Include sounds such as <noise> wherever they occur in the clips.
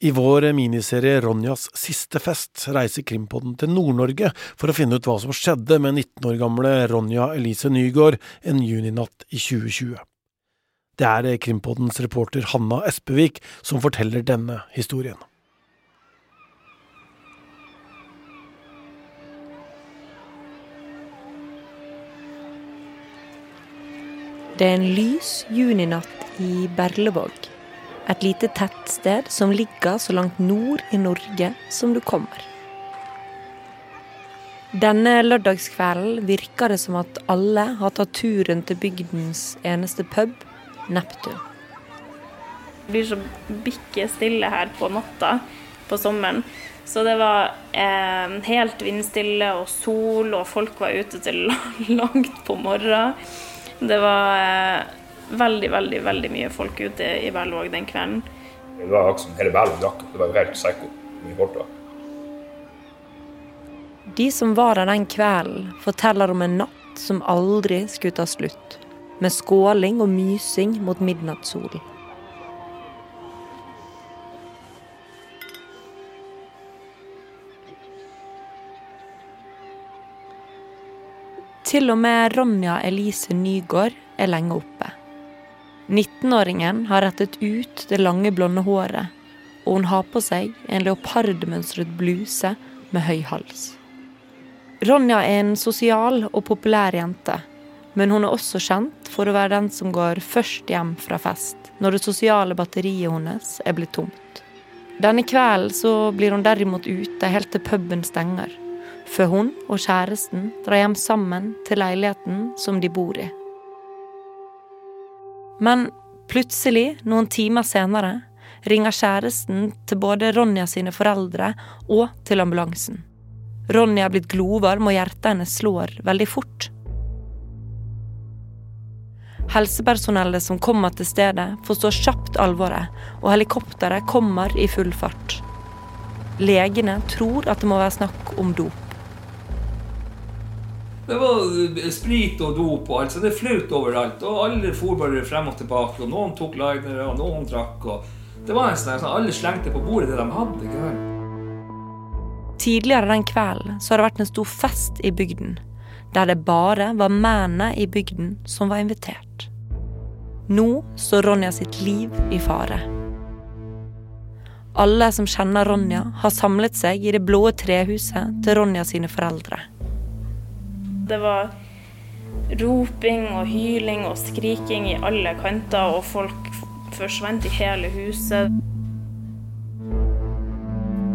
I vår miniserie Ronjas siste fest reiser Krimpodden til Nord-Norge for å finne ut hva som skjedde med 19 år gamle Ronja Elise Nygaard en juninatt i 2020. Det er Krimpoddens reporter Hanna Espevik som forteller denne historien. Det er en lys juninatt i Berlevåg. Et lite tettsted som ligger så langt nord i Norge som du kommer. Denne lørdagskvelden virker det som at alle har tatt turen til bygdens eneste pub, Neptun. Det blir så bikke stille her på natta på sommeren. Så det var eh, helt vindstille og sol, og folk var ute til <laughs> langt på morgenen. Det var eh, veldig, veldig veldig mye folk ute i Berlevåg den kvelden. Det var akkurat som hele Berlevåg drakk. Det var jo helt psycho. Mye folk da. De som var der den kvelden, forteller om en natt som aldri skulle ta slutt. Med skåling og mysing mot midnattssolen. Til og med Ronja Elise Nygaard er lenge oppe. 19-åringen har rettet ut det lange, blonde håret, og hun har på seg en leopardmønstret bluse med høy hals. Ronja er en sosial og populær jente, men hun er også kjent for å være den som går først hjem fra fest når det sosiale batteriet hennes er blitt tomt. Denne kvelden så blir hun derimot ute helt til puben stenger, før hun og kjæresten drar hjem sammen til leiligheten som de bor i. Men plutselig, noen timer senere, ringer kjæresten til både Ronja sine foreldre og til ambulansen. Ronja er blitt glovarm, og hjertet hennes slår veldig fort. Helsepersonellet som kommer til stedet, forstår kjapt alvoret, og helikopteret kommer i full fart. Legene tror at det må være snakk om dop. Det var sprit og dop og alt, så det flaut overalt. Og alle for bare frem og tilbake. Og noen tok linere, og noen drakk. og Det var en sånn, sånn Alle slengte på bordet det de hadde. ikke Tidligere den kvelden så har det vært en stor fest i bygden. Der det bare var mennene i bygden som var invitert. Nå står Ronja sitt liv i fare. Alle som kjenner Ronja, har samlet seg i det blå trehuset til Ronja sine foreldre. Det var roping og hyling og skriking i alle kanter, og folk forsvant i hele huset.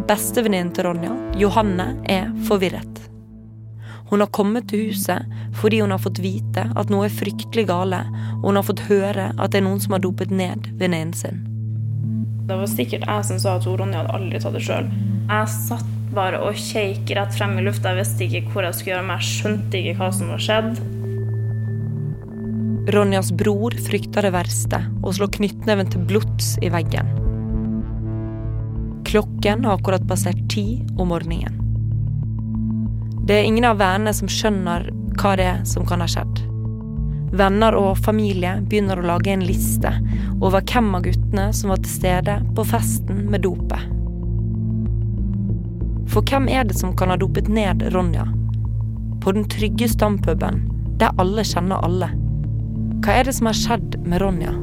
Bestevenninnen til Ronja, Johanne, er forvirret. Hun har kommet til huset fordi hun har fått vite at noe er fryktelig gale, og hun har fått høre at det er noen som har dopet ned venninnen sin. Det var sikkert jeg som sa at Ronja hadde aldri tatt det sjøl. Jeg satt bare og kjeik rett frem i lufta. Jeg visste ikke hvor jeg skulle gjøre meg. Jeg skjønte ikke hva som var skjedd. Ronjas bror frykter det verste og slår knyttneven til blods i veggen. Klokken har akkurat passert ti om morgenen. Det er ingen av vennene som skjønner hva det er som kan ha skjedd. Venner og familie begynner å lage en liste over hvem av guttene som var til stede på festen med dopet. For hvem er det som kan ha dopet ned Ronja? På den trygge stampuben, der alle kjenner alle. Hva er det som har skjedd med Ronja?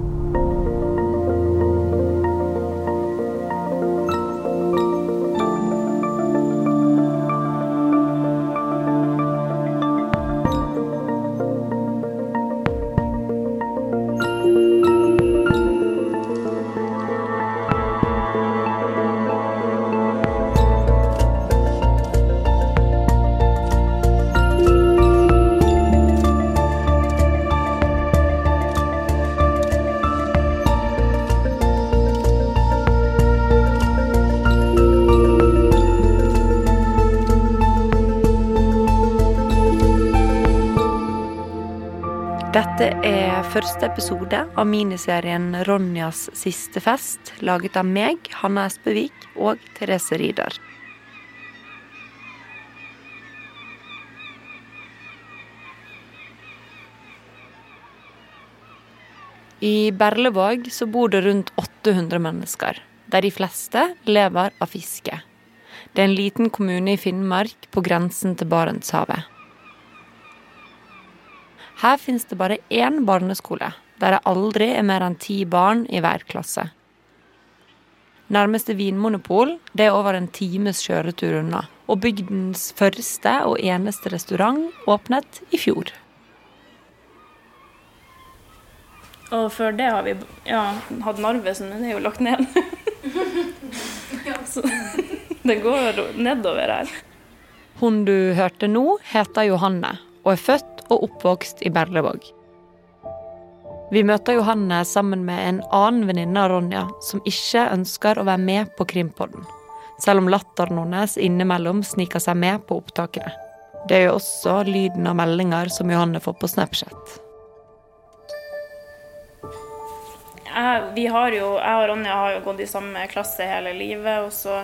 Dette er første episode av miniserien Ronjas siste fest, laget av meg, Hanna Espevik, og Therese Rieder. I Berlevåg så bor det rundt 800 mennesker. der de fleste lever av fiske. Det er en liten kommune i Finnmark på grensen til Barentshavet. Her finnes det bare én barneskole, der det aldri er mer enn ti barn i hver klasse. Nærmeste vinmonopol det er over en times kjøretur unna, og bygdens første og eneste restaurant åpnet i fjor. Og før det har vi ja, hatt Narvesen, men det er jo lagt ned. <laughs> <laughs> Så det går nedover her. Hun du hørte nå, heter Johanne og er født og oppvokst i Berlevåg. Vi møter Johanne sammen med en annen venninne av Ronja, som ikke ønsker å være med på Krimpodden, selv om latteren hennes innimellom sniker seg med på opptakene. Det jo også lyden av meldinger som Johanne får på Snapchat. Jeg, vi har jo, jeg og Ronja har jo gått i samme klasse hele livet, og så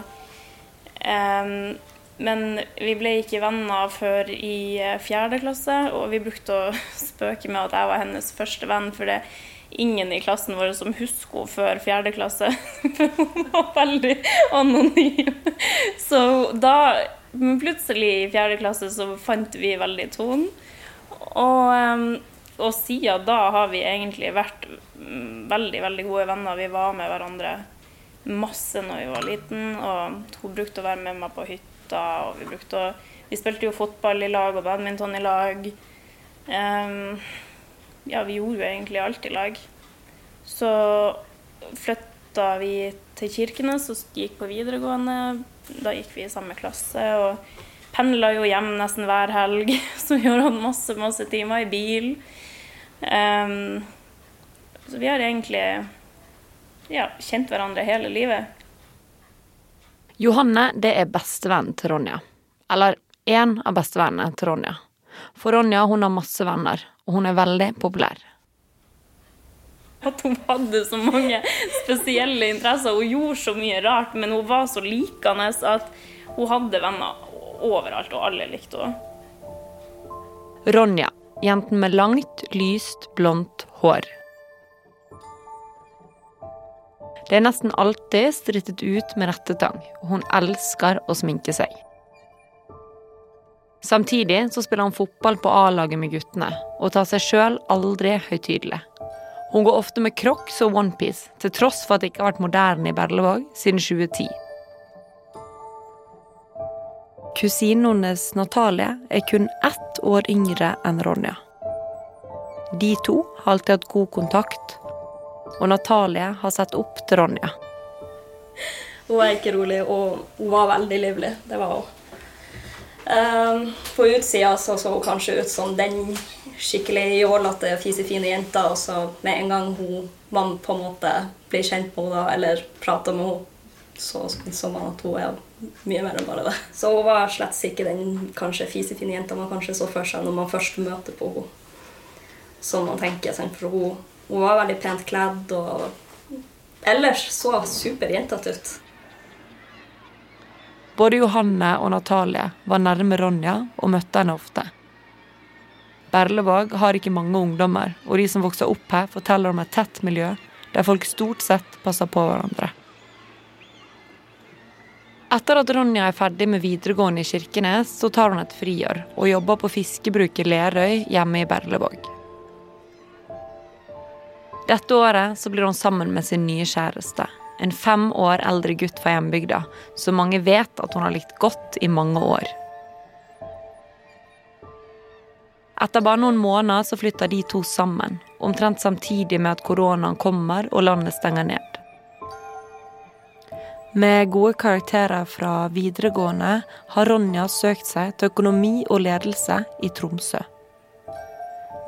um, men vi ble ikke venner før i eh, fjerde klasse, og vi brukte å <laughs> spøke med at jeg var hennes første venn, for det er ingen i klassen vår som husker henne før fjerde klasse. <laughs> Hun var veldig anonym. Så da, plutselig i fjerde klasse, så fant vi veldig tonen. Og, og siden da har vi egentlig vært mm, veldig, veldig gode venner. Vi var med hverandre masse når vi var liten, og hun brukte å være med meg på hytta hytta, og vi å Vi spilte jo fotball i lag og badminton i lag. Um, ja, vi gjorde jo egentlig alt i lag. Så flytta vi til Kirkenes og gikk på videregående. Da gikk vi i samme klasse og pendla jo hjem nesten hver helg. <laughs> Så vi har masse, masse timer i bil. Um, så vi har egentlig ja, kjent hverandre hele livet. Johanne det er bestevennen til Ronja. Eller én av bestevennene til Ronja. For Ronja hun har masse venner, og hun er veldig populær. At hun hadde så mange spesielle interesser. Hun gjorde så mye rart, men hun var så likende at hun hadde venner overalt, og alle likte henne. Ronja, jenten med langt, lyst, blondt hår. Det er nesten alltid strittet ut med rettetang, og hun elsker å sminke seg. Samtidig så spiller hun fotball på A-laget med guttene, og tar seg sjøl aldri høytidelig. Hun går ofte med crocs og onepiece, til tross for at det ikke har vært moderne i Berlevåg siden 2010. Kusinen hennes Natalie er kun ett år yngre enn Ronja. De to har alltid hatt god kontakt, og Natalie har sett opp til Ronja. Hun er ikke rolig, og hun var veldig livlig. Det var hun. Um, på utsida så, så hun kanskje ut som den skikkelig jålete, fisefine jenta, og så med en gang hun, man på en måte blir kjent med henne eller prater med henne, så så man at hun er mye mer enn bare det. Så hun var slett ikke den kanskje fisefine jenta man kanskje så for seg når man først møter på henne. Som man tenker. For hun hun var veldig pent kledd og ellers så superjentete ut. Både Johanne og Natalie var nærme Ronja og møtte henne ofte. Berlevåg har ikke mange ungdommer, og de som vokser opp her, forteller om et tett miljø der folk stort sett passer på hverandre. Etter at Ronja er ferdig med videregående i Kirkenes, så tar hun et friår og jobber på fiskebruk i Lerøy hjemme i Berlevåg. Dette året så blir hun sammen med sin nye kjæreste. En fem år eldre gutt fra hjembygda, som mange vet at hun har likt godt i mange år. Etter bare noen måneder så flytter de to sammen, omtrent samtidig med at koronaen kommer og landet stenger ned. Med gode karakterer fra videregående har Ronja søkt seg til økonomi og ledelse i Tromsø.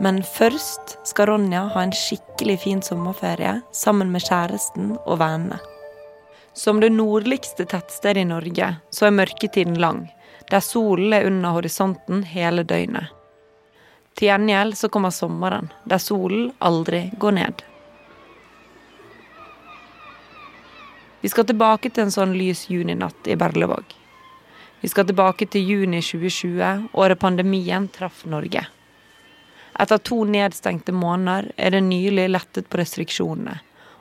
Men først skal Ronja ha en skikkelig fin sommerferie sammen med kjæresten og vennene. Som det nordligste tettstedet i Norge, så er mørketiden lang, der solen er under horisonten hele døgnet. Til gjengjeld så kommer sommeren, der solen aldri går ned. Vi skal tilbake til en sånn lys juninatt i Berlevåg. Vi skal tilbake til juni 2020, året pandemien traff Norge. Etter to nedstengte måneder er det nylig lettet på restriksjonene,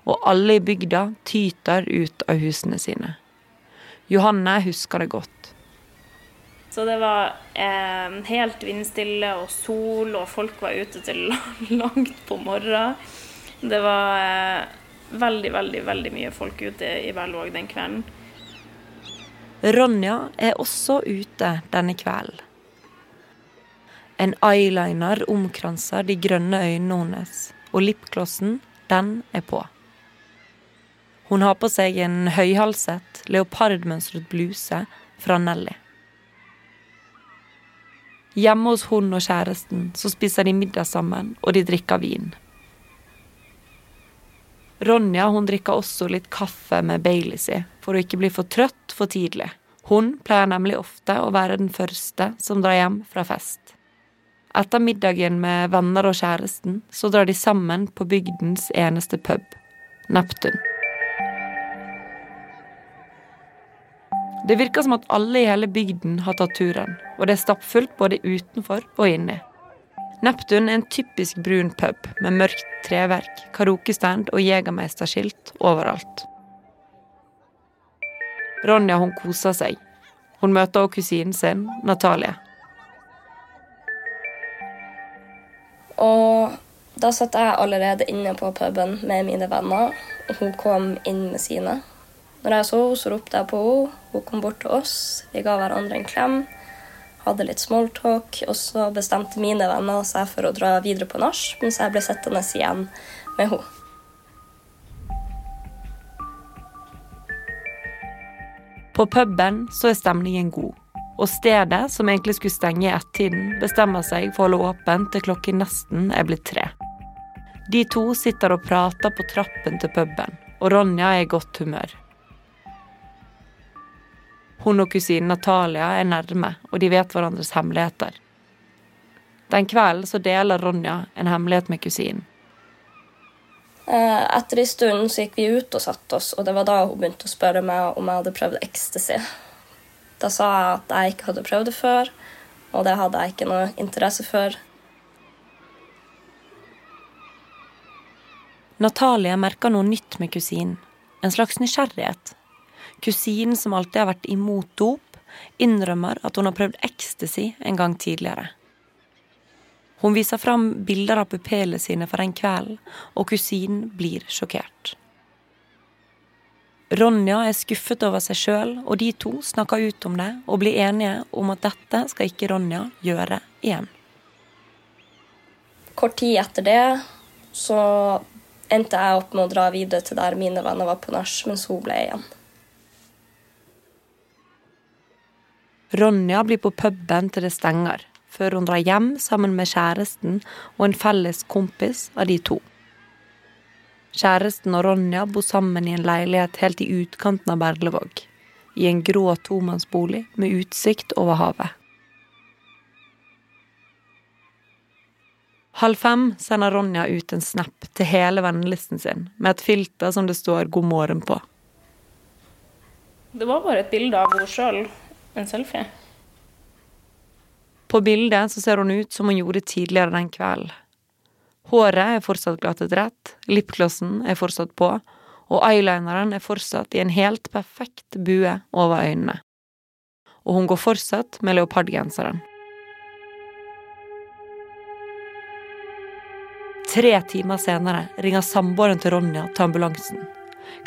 og alle i bygda tyter ut av husene sine. Johanne husker det godt. Så det var eh, helt vindstille og sol, og folk var ute til <laughs> langt på morgenen. Det var eh, veldig, veldig, veldig mye folk ute i Berlevåg den kvelden. Ronja er også ute denne kvelden. En eyeliner omkranser de grønne øynene hennes, og lipglossen, den er på. Hun har på seg en høyhalset, leopardmønstret bluse fra Nelly. Hjemme hos hun og kjæresten så spiser de middag sammen, og de drikker vin. Ronja hun drikker også litt kaffe med Baileys i, for å ikke bli for trøtt for tidlig. Hun pleier nemlig ofte å være den første som drar hjem fra fest. Etter middagen med venner og kjæresten, så drar de sammen på bygdens eneste pub, Neptun. Det virker som at alle i hele bygden har tatt turen, og det er stappfullt både utenfor og inni. Neptun er en typisk brun pub med mørkt treverk, karaokestand og Jegermeisterskilt overalt. Ronja hun koser seg. Hun møter også kusinen sin, Natalie. Og da satt jeg allerede inne på puben med mine venner, og hun kom inn med sine. Når jeg så henne, så ropte jeg på henne. Hun kom bort til oss. Vi ga hverandre en klem. Hadde litt smalltalk. Og så bestemte mine venner seg for å dra videre på nach, mens jeg ble sittende igjen med henne. På puben så er stemningen god. Og stedet, som egentlig skulle stenge i ett-tiden, bestemmer seg for å holde åpent til klokken nesten er blitt tre. De to sitter og prater på trappen til puben, og Ronja er i godt humør. Hun og kusinen Natalia er nærme, og de vet hverandres hemmeligheter. Den kvelden så deler Ronja en hemmelighet med kusinen. Eh, etter en stund så gikk vi ut og satte oss, og det var da hun begynte å spørre meg om jeg hadde prøvd ecstasy. Da sa jeg at jeg ikke hadde prøvd det før, og det hadde jeg ikke noe interesse for. Natalie merker noe nytt med kusinen. En slags nysgjerrighet. Kusinen, som alltid har vært imot dop, innrømmer at hun har prøvd ecstasy en gang tidligere. Hun viser fram bilder av pupillene sine for den kvelden, og kusinen blir sjokkert. Ronja er skuffet over seg sjøl, og de to snakker ut om det og blir enige om at dette skal ikke Ronja gjøre igjen. Kort tid etter det så endte jeg opp med å dra videre til der mine venner var på nach, mens hun ble igjen. Ronja blir på puben til det stenger, før hun drar hjem sammen med kjæresten og en felles kompis av de to. Kjæresten og Ronja bor sammen i en leilighet helt i utkanten av Berlevåg. I en grå tomannsbolig med utsikt over havet. Halv fem sender Ronja ut en snap til hele vennelisten sin med et filter som det står 'God morgen' på. Det var bare et bilde av henne sjøl, en selfie. På bildet så ser hun ut som hun gjorde tidligere den kvelden. Håret er fortsatt glattet rett, lipglossen er fortsatt på, og eyelineren er fortsatt i en helt perfekt bue over øynene. Og hun går fortsatt med leopardgenseren. Tre timer senere ringer samboeren til Ronja til ambulansen.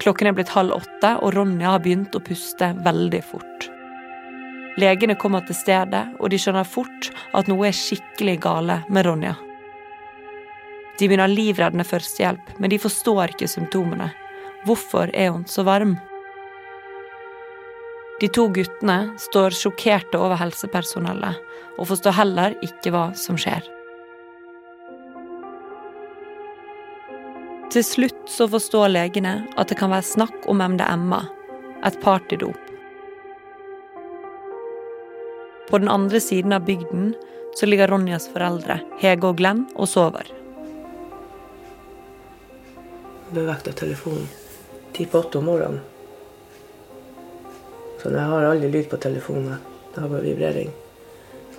Klokken er blitt halv åtte, og Ronja har begynt å puste veldig fort. Legene kommer til stedet, og de skjønner fort at noe er skikkelig gale med Ronja. De begynner livreddende førstehjelp, men de forstår ikke symptomene. Hvorfor er hun så varm? De to guttene står sjokkerte over helsepersonellet, og forstår heller ikke hva som skjer. Til slutt så forstår legene at det kan være snakk om MDMA, et partydop. På den andre siden av bygden så ligger Ronjas foreldre, Hege og Glenn, og sover. Ble av telefonen ti på åtte om morgenen. Så jeg har aldri lyd på telefonen. Det har bare vibrering.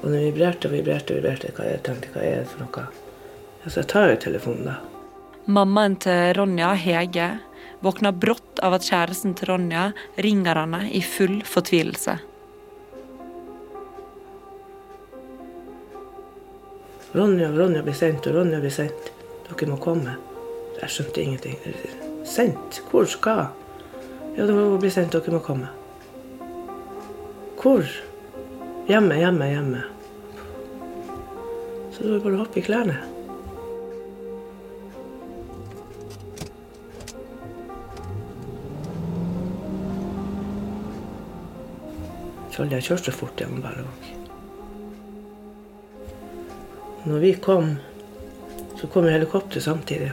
Og den vibrerte og vibrerte og vibrerte. Hva jeg tenkte hva er det for noe? Så jeg tar jo telefonen, da. Mammaen til Ronja, Hege, våkner brått av at kjæresten til Ronja ringer henne i full fortvilelse. Ronja, og Ronja blir sendt, og Ronja blir sendt. Dere må komme. Jeg skjønte ingenting. Sendt? Hvor skal? Ja, det må bli sendt, dere må komme. Hvor? Hjemme, hjemme, hjemme. Så det var bare å hoppe i klærne. Følte jeg kjørte så fort gjennom Berlevåg. Når vi kom, så kom helikopteret samtidig.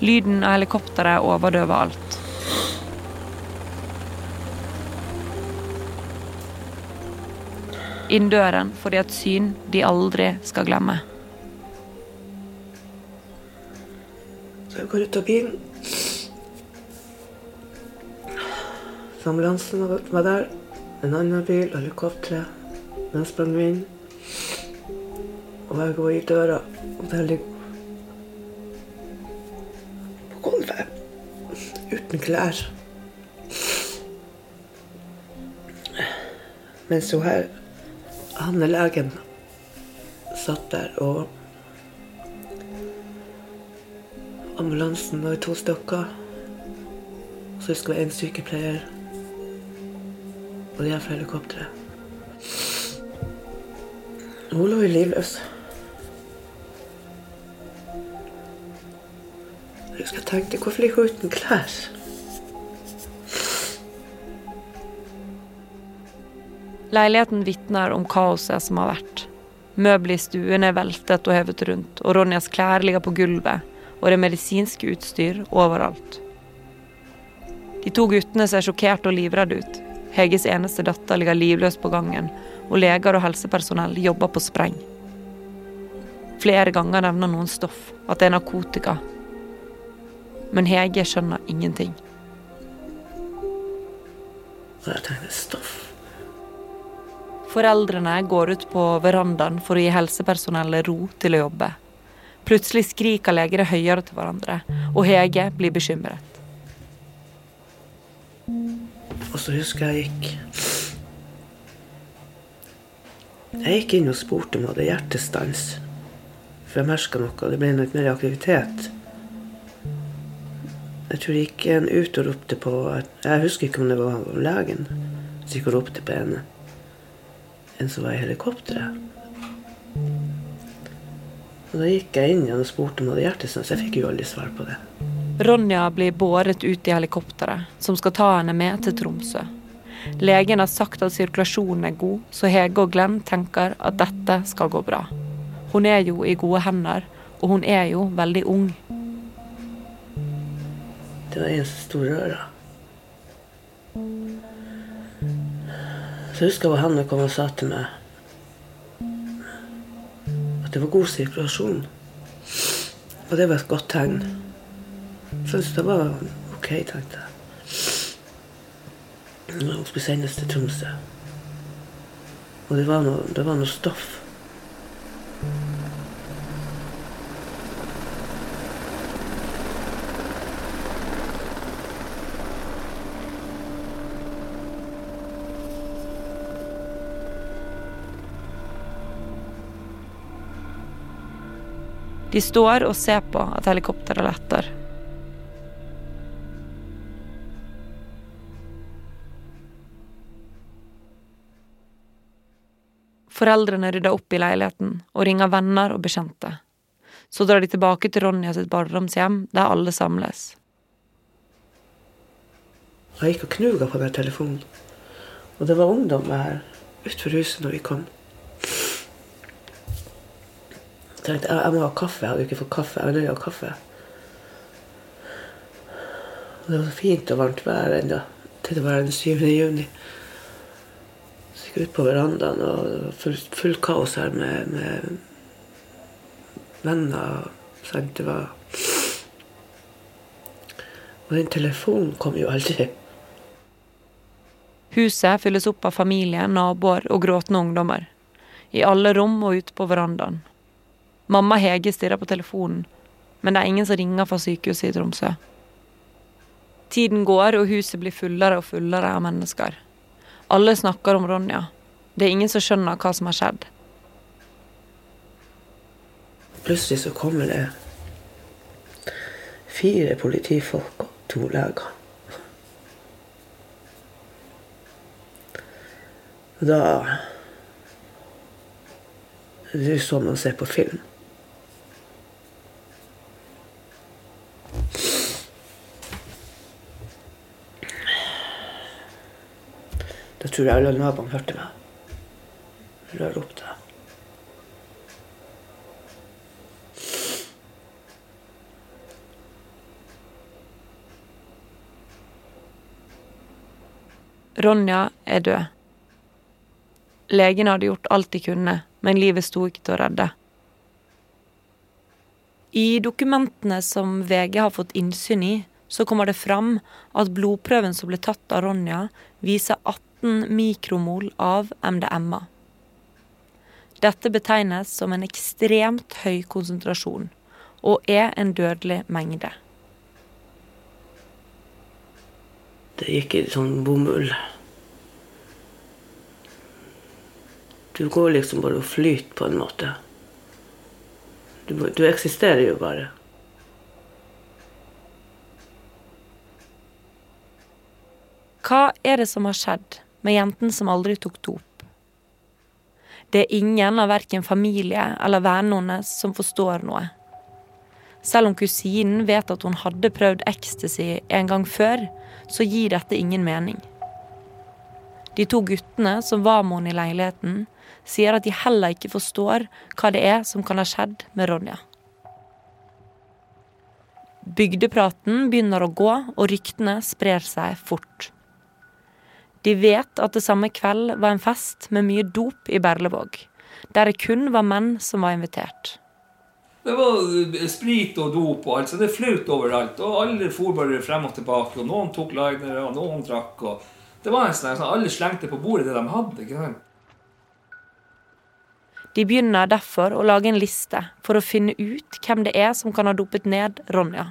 Lyden av helikopteret overdøver alt. Inn døren får de et syn de aldri skal glemme. Så jeg går ut av bilen. Ambulansen var- der. En annen bil, helikopteret. Den sprang inn. Og jeg går i døra, og der ligger Uten klær. Mens hun her, han er legen, satt der og Ambulansen var i to stykker. Og så husker det en sykepleier. Og de er fra helikopteret. Hun lå jo livløs. Jeg husker jeg tenkte hvorfor ligger hun uten klær? Leiligheten vitner om kaoset som har vært. Møbler i stuen er veltet og hevet rundt, og Ronjas klær ligger på gulvet, og det medisinske utstyr overalt. De to guttene ser sjokkert og livredde ut. Heges eneste datter ligger livløs på gangen, og leger og helsepersonell jobber på spreng. Flere ganger nevner noen stoff, at det er narkotika. Men Hege skjønner ingenting. Og jeg tenkte stoff. Foreldrene går ut på verandaen for å gi helsepersonellet ro til å jobbe. Plutselig skriker legene høyere til hverandre, og Hege blir bekymret. Og så husker jeg gikk Jeg gikk inn og spurte om jeg hadde hjertestans. For jeg merka noe. Det ble litt mer aktivitet. Jeg tror jeg gikk en ut og ropte på Jeg husker ikke om det var legen som gikk og ropte på en, en som var i helikopteret. Og Da gikk jeg inn igjen og spurte om hun hadde hjertestans. Jeg fikk jo aldri svar på det. Ronja blir båret ut i helikopteret, som skal ta henne med til Tromsø. Legen har sagt at sirkulasjonen er god, så Hege og Glenn tenker at dette skal gå bra. Hun er jo i gode hender, og hun er jo veldig ung. Det var en som sto i røra. Så husker jeg han kom og sa til meg at det var god sirkulasjon. Og det var et godt tegn. Så det var OK, tenkte jeg. Hun skulle sendes til Tromsø. Og det var noe, det var noe stoff. De står og ser på at helikopteret letter. Foreldrene rydder opp i leiligheten og ringer venner og bekjente. Så drar de tilbake til Ronja sitt barndomshjem, der alle samles. Jeg gikk og knuga på den telefonen. Og det var ungdom her utenfor huset når vi kom. Jeg tenkte jeg, jeg må ha kaffe. Jeg hadde ikke fått kaffe. Jeg ville ha kaffe. Og det var så fint og varmt vær ennå til det var den 7. juni. Så gikk jeg ut på verandaen, og det var fullt full kaos her med, med venner. Sant? Det var Og den telefonen kom jo aldri. Huset fylles opp av familie, naboer og gråtende ungdommer. I alle rom og ute på verandaen. Mamma Hege stirrer på telefonen, men det er ingen som ringer fra sykehuset i Tromsø. Tiden går, og huset blir fullere og fullere av mennesker. Alle snakker om Ronja. Det er ingen som skjønner hva som har skjedd. Plutselig så kommer det fire politifolk og to leger. Da Det er sånn man ser på film. Da tror jeg alle naboene hørte meg. Jeg ropte. Ronja er død. Legene hadde gjort alt de kunne, men livet sto ikke til å redde. I dokumentene som VG har fått innsyn i, så kommer det fram at blodprøven som ble tatt av Ronja, viser 18 mikromol av MDMA. Dette betegnes som en ekstremt høy konsentrasjon, og er en dødelig mengde. Det gikk i sånn bomull. Du går liksom bare og flyter på en måte. Du, du eksisterer jo bare. Hva er det som har skjedd med jenten som aldri tok dop? Det er ingen av verken familie eller vennene hennes som forstår noe. Selv om kusinen vet at hun hadde prøvd ecstasy en gang før, så gir dette ingen mening. De to guttene som var med henne i leiligheten, sier at de heller ikke forstår hva det er som kan ha skjedd med Ronja. Bygdepraten begynner å gå, og ryktene sprer seg fort. De vet at det samme kveld var en fest med mye dop i Berlevåg, der det kun var menn som var invitert. Det var sprit og dop og alt, så det flaut overalt. Og alle for bare frem og tilbake, og noen tok linere, og noen drakk. og Det var en sånn, sånn Alle slengte på bordet det de hadde. ikke sant? De begynner derfor å lage en liste for å finne ut hvem det er som kan ha dopet ned Ronja.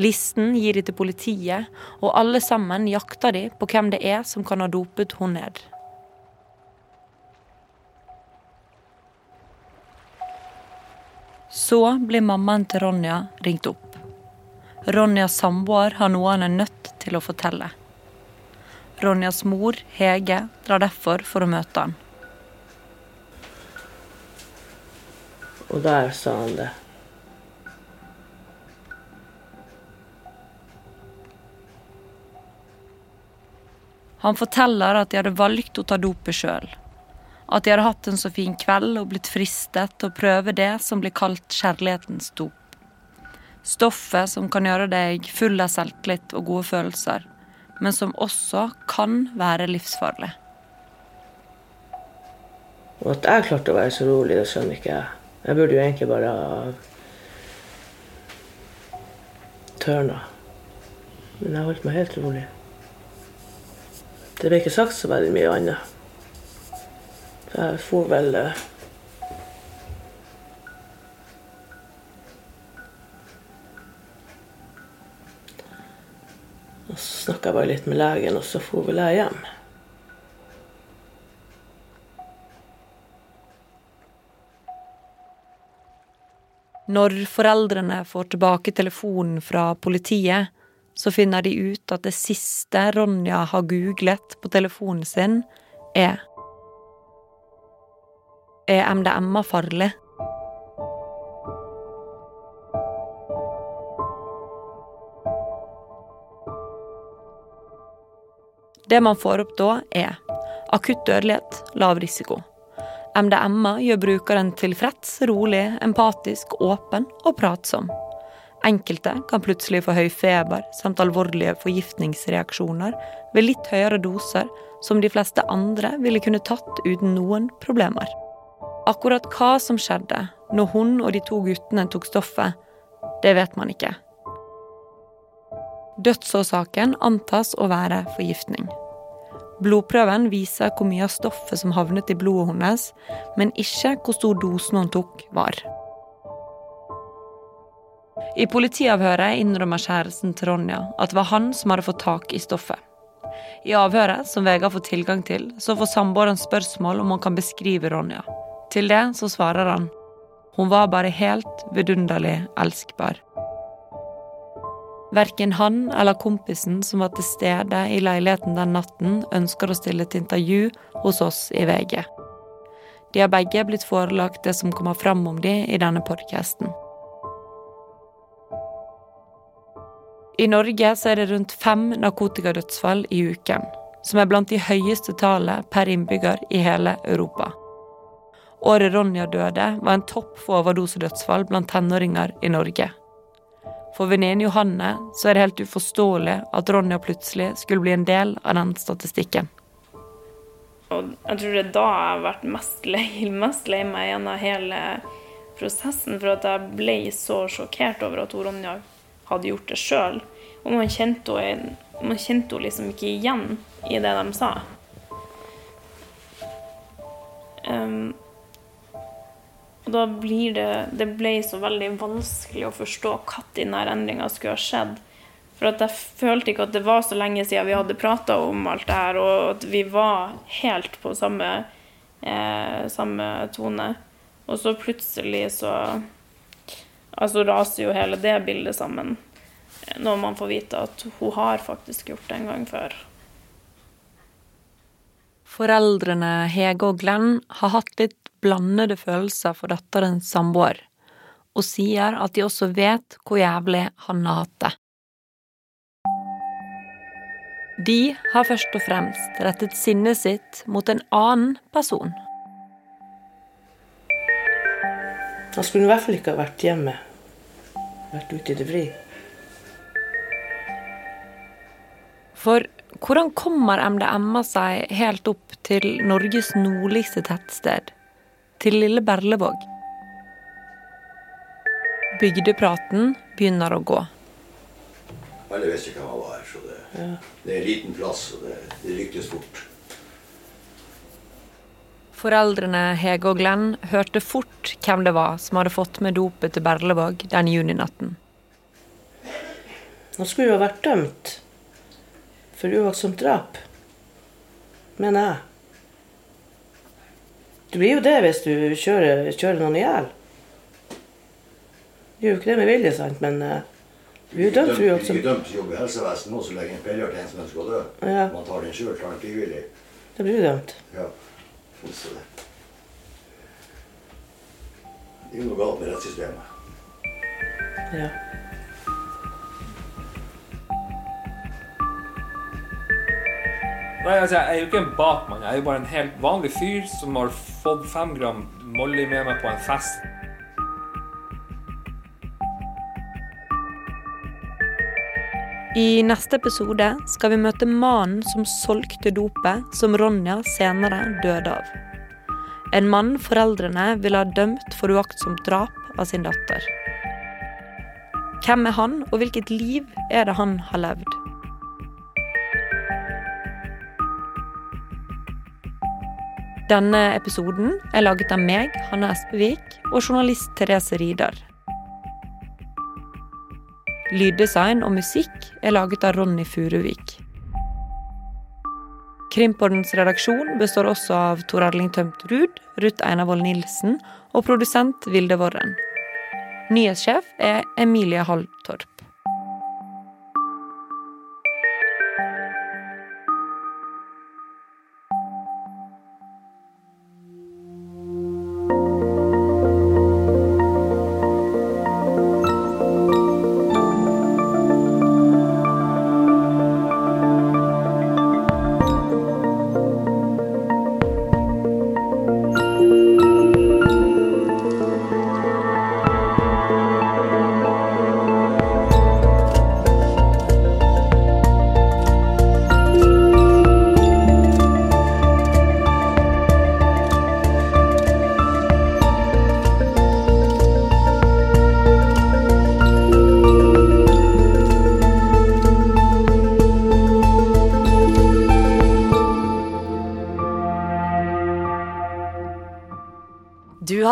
Listen gir de til politiet, og alle sammen jakter de på hvem det er som kan ha dopet henne ned. Så blir mammaen til Ronja ringt opp. Ronjas samboer har noe han er nødt til å fortelle. Ronjas mor, Hege, drar derfor for å møte han. Og der sa han det. Han forteller at de hadde valgt å ta dopet sjøl. At de hadde hatt en så fin kveld og blitt fristet til å prøve det som blir kalt kjærlighetens dop. Stoffet som kan gjøre deg full av selvtillit og gode følelser, men som også kan være livsfarlig. Og at jeg klarte å være så rolig, det skjønner ikke jeg. Jeg burde jo egentlig bare ha tørna. Men jeg holdt meg helt rolig. Det ble ikke sagt så veldig mye annet. Så jeg for vel eh, Og så snakka jeg bare litt med legen, og så for vel jeg hjem. Når foreldrene får tilbake telefonen fra politiet, så finner de ut at det siste Ronja har googlet på telefonen sin, er Er MDMA farlig? Det man får opp da, er akutt dødelighet, lav risiko. MDMA gjør brukeren tilfreds, rolig, empatisk, åpen og pratsom. Enkelte kan plutselig få høy feber samt alvorlige forgiftningsreaksjoner ved litt høyere doser, som de fleste andre ville kunne tatt uten noen problemer. Akkurat hva som skjedde når hun og de to guttene tok stoffet, det vet man ikke. Dødsårsaken antas å være forgiftning. Blodprøven viser hvor mye av stoffet som havnet i blodet hennes, men ikke hvor stor dosen hun tok, var. I politiavhøret innrømmer kjæresten til Ronja at det var han som hadde fått tak i stoffet. I avhøret, som Vegard får tilgang til, så får samboeren spørsmål om han kan beskrive Ronja. Til det så svarer han hun var bare helt vidunderlig elskbar. Verken han eller kompisen som var til stede i leiligheten den natten, ønsker å stille til intervju hos oss i VG. De har begge blitt forelagt det som kommer fram om de i denne podkasten. I Norge er det rundt fem narkotikadødsfall i uken, som er blant de høyeste tallene per innbygger i hele Europa. Året Ronja døde, var en topp for overdosedødsfall blant tenåringer i Norge. For venninnen Johanne så er det helt uforståelig at Ronja plutselig skulle bli en del av den statistikken. Og jeg tror det er da jeg har vært mest lei, mest lei meg gjennom hele prosessen, for at jeg ble så sjokkert over at Ronja hadde gjort det sjøl. Og man kjente henne liksom ikke igjen i det de sa. Um, og da blir det Det ble så veldig vanskelig å forstå når denne endringa skulle ha skjedd. For at jeg følte ikke at det var så lenge siden vi hadde prata om alt det her, og at vi var helt på samme, eh, samme tone. Og så plutselig så Altså raser jo hele det bildet sammen når man får vite at hun har faktisk gjort det en gang før. Foreldrene Hege og Glenn har hatt litt blandede følelser for datterens samboer, og sier at de også vet hvor jævlig han har hatt det. De har først og fremst rettet sinnet sitt mot en annen person. Han skulle i hvert fall ikke ha vært hjemme. Vært ute i det fri. For hvordan kommer MDMA seg helt opp til Norges nordligste tettsted, til lille Berlevåg? Bygdepraten begynner å gå. Alle visste ikke hvem han var, så det, det er en liten plass, og det, det ryktes fort. Foreldrene Hege og Glenn hørte fort hvem det var som hadde fått med dopet til Berlevåg den juninatten. Han skulle jo ha vært dømt for uaktsomt drap, mener jeg. Du blir jo det hvis du kjører, kjører noen i hjel. Du gjør jo ikke det med vilje, sant, men du blir jo dømt for Ikke er dømt til å jobbe i helsevesenet nå så lenge en peller til en som ønsker å dø. Ja. Man tar den sjøl, tar den frivillig. Da blir du dømt. Ja. Så det. det er jo noe galt med rettssystemet. Ja. Nei, altså, Jeg er jo ikke en bakmann. Jeg er jo bare en helt vanlig fyr som har fått fem gram Molly med meg på en fest. I neste episode skal vi møte mannen som solgte dopet som Ronja senere døde av. En mann foreldrene ville ha dømt for uaktsomt drap av sin datter. Hvem er han, og hvilket liv er det han har levd? Denne episoden er laget av meg, Hanne Espevik, og journalist Therese Ridar. Lyddesign og musikk er laget av Ronny Furuvik. Krimpordens redaksjon består også av Tor Erling Tømt Ruud, Ruth Einarvoll Nilsen og produsent Vilde Worren. Nyhetssjef er Emilie Halltorp. Du